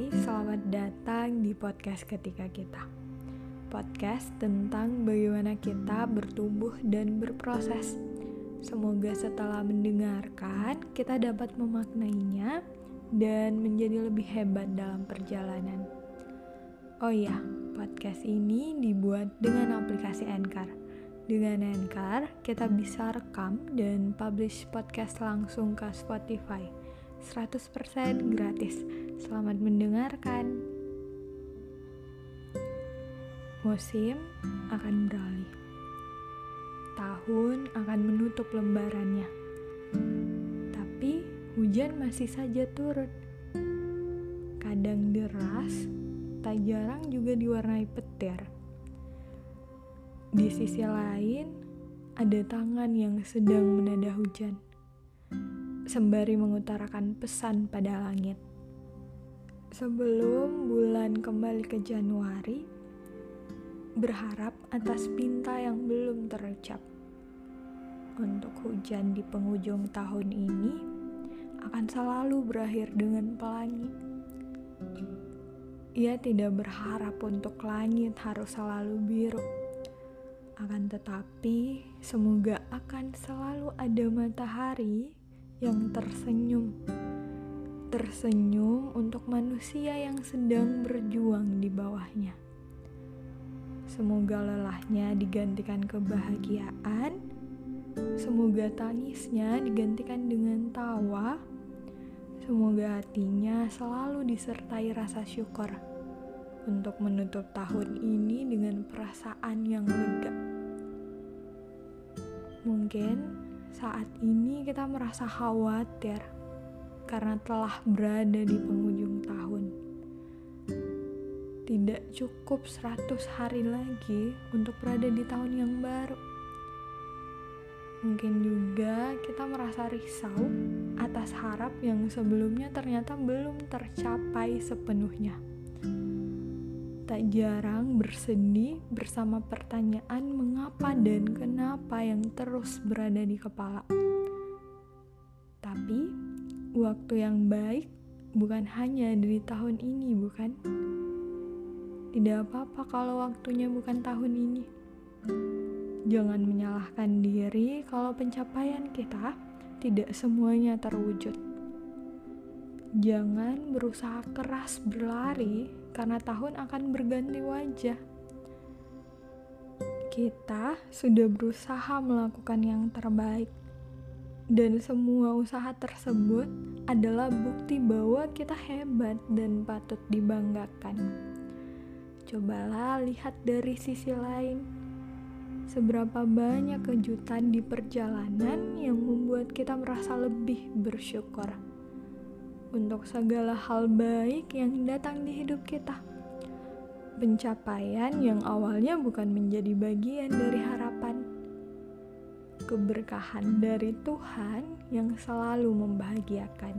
Hai, selamat datang di podcast ketika kita. Podcast tentang bagaimana kita bertumbuh dan berproses. Semoga setelah mendengarkan, kita dapat memaknainya dan menjadi lebih hebat dalam perjalanan. Oh iya, podcast ini dibuat dengan aplikasi Anchor. Dengan Anchor, kita bisa rekam dan publish podcast langsung ke Spotify 100% gratis. Selamat mendengarkan. Musim akan beralih. Tahun akan menutup lembarannya. Tapi hujan masih saja turun. Kadang deras, tak jarang juga diwarnai petir. Di sisi lain, ada tangan yang sedang menada hujan sembari mengutarakan pesan pada langit. Sebelum bulan kembali ke Januari, berharap atas pinta yang belum terucap. Untuk hujan di penghujung tahun ini akan selalu berakhir dengan pelangi. Ia tidak berharap untuk langit harus selalu biru. Akan tetapi, semoga akan selalu ada matahari yang tersenyum. Tersenyum untuk manusia yang sedang berjuang di bawahnya. Semoga lelahnya digantikan kebahagiaan. Semoga tangisnya digantikan dengan tawa. Semoga hatinya selalu disertai rasa syukur untuk menutup tahun ini dengan perasaan yang lega. Mungkin saat ini kita merasa khawatir karena telah berada di penghujung tahun. Tidak cukup 100 hari lagi untuk berada di tahun yang baru. Mungkin juga kita merasa risau atas harap yang sebelumnya ternyata belum tercapai sepenuhnya tak jarang bersedih bersama pertanyaan mengapa dan kenapa yang terus berada di kepala. Tapi, waktu yang baik bukan hanya dari tahun ini, bukan? Tidak apa-apa kalau waktunya bukan tahun ini. Jangan menyalahkan diri kalau pencapaian kita tidak semuanya terwujud. Jangan berusaha keras berlari karena tahun akan berganti wajah. Kita sudah berusaha melakukan yang terbaik, dan semua usaha tersebut adalah bukti bahwa kita hebat dan patut dibanggakan. Cobalah lihat dari sisi lain, seberapa banyak kejutan di perjalanan yang membuat kita merasa lebih bersyukur untuk segala hal baik yang datang di hidup kita. Pencapaian yang awalnya bukan menjadi bagian dari harapan. Keberkahan dari Tuhan yang selalu membahagiakan.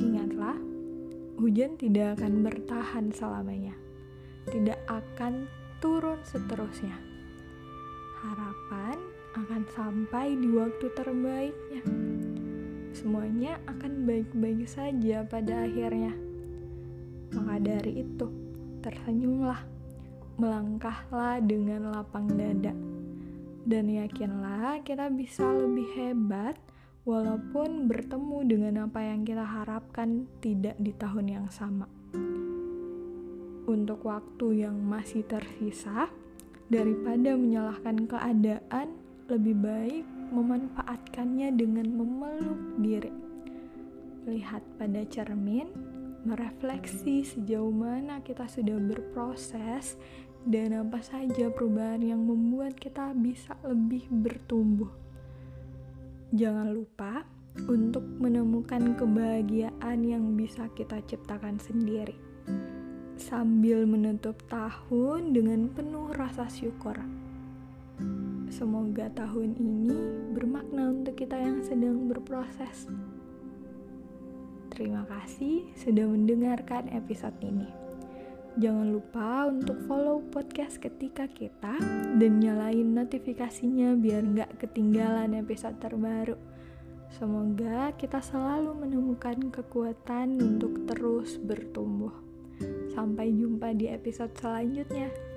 Ingatlah, hujan tidak akan bertahan selamanya. Tidak akan turun seterusnya. Harapan akan sampai di waktu terbaiknya semuanya akan baik-baik saja pada akhirnya. Maka dari itu, tersenyumlah, melangkahlah dengan lapang dada, dan yakinlah kita bisa lebih hebat walaupun bertemu dengan apa yang kita harapkan tidak di tahun yang sama. Untuk waktu yang masih tersisa, daripada menyalahkan keadaan, lebih baik memanfaatkannya dengan memeluk diri. Lihat pada cermin, merefleksi sejauh mana kita sudah berproses dan apa saja perubahan yang membuat kita bisa lebih bertumbuh. Jangan lupa untuk menemukan kebahagiaan yang bisa kita ciptakan sendiri sambil menutup tahun dengan penuh rasa syukur. Semoga tahun ini bermakna untuk kita yang sedang berproses. Terima kasih sudah mendengarkan episode ini. Jangan lupa untuk follow podcast ketika kita dan nyalain notifikasinya biar nggak ketinggalan episode terbaru. Semoga kita selalu menemukan kekuatan untuk terus bertumbuh. Sampai jumpa di episode selanjutnya.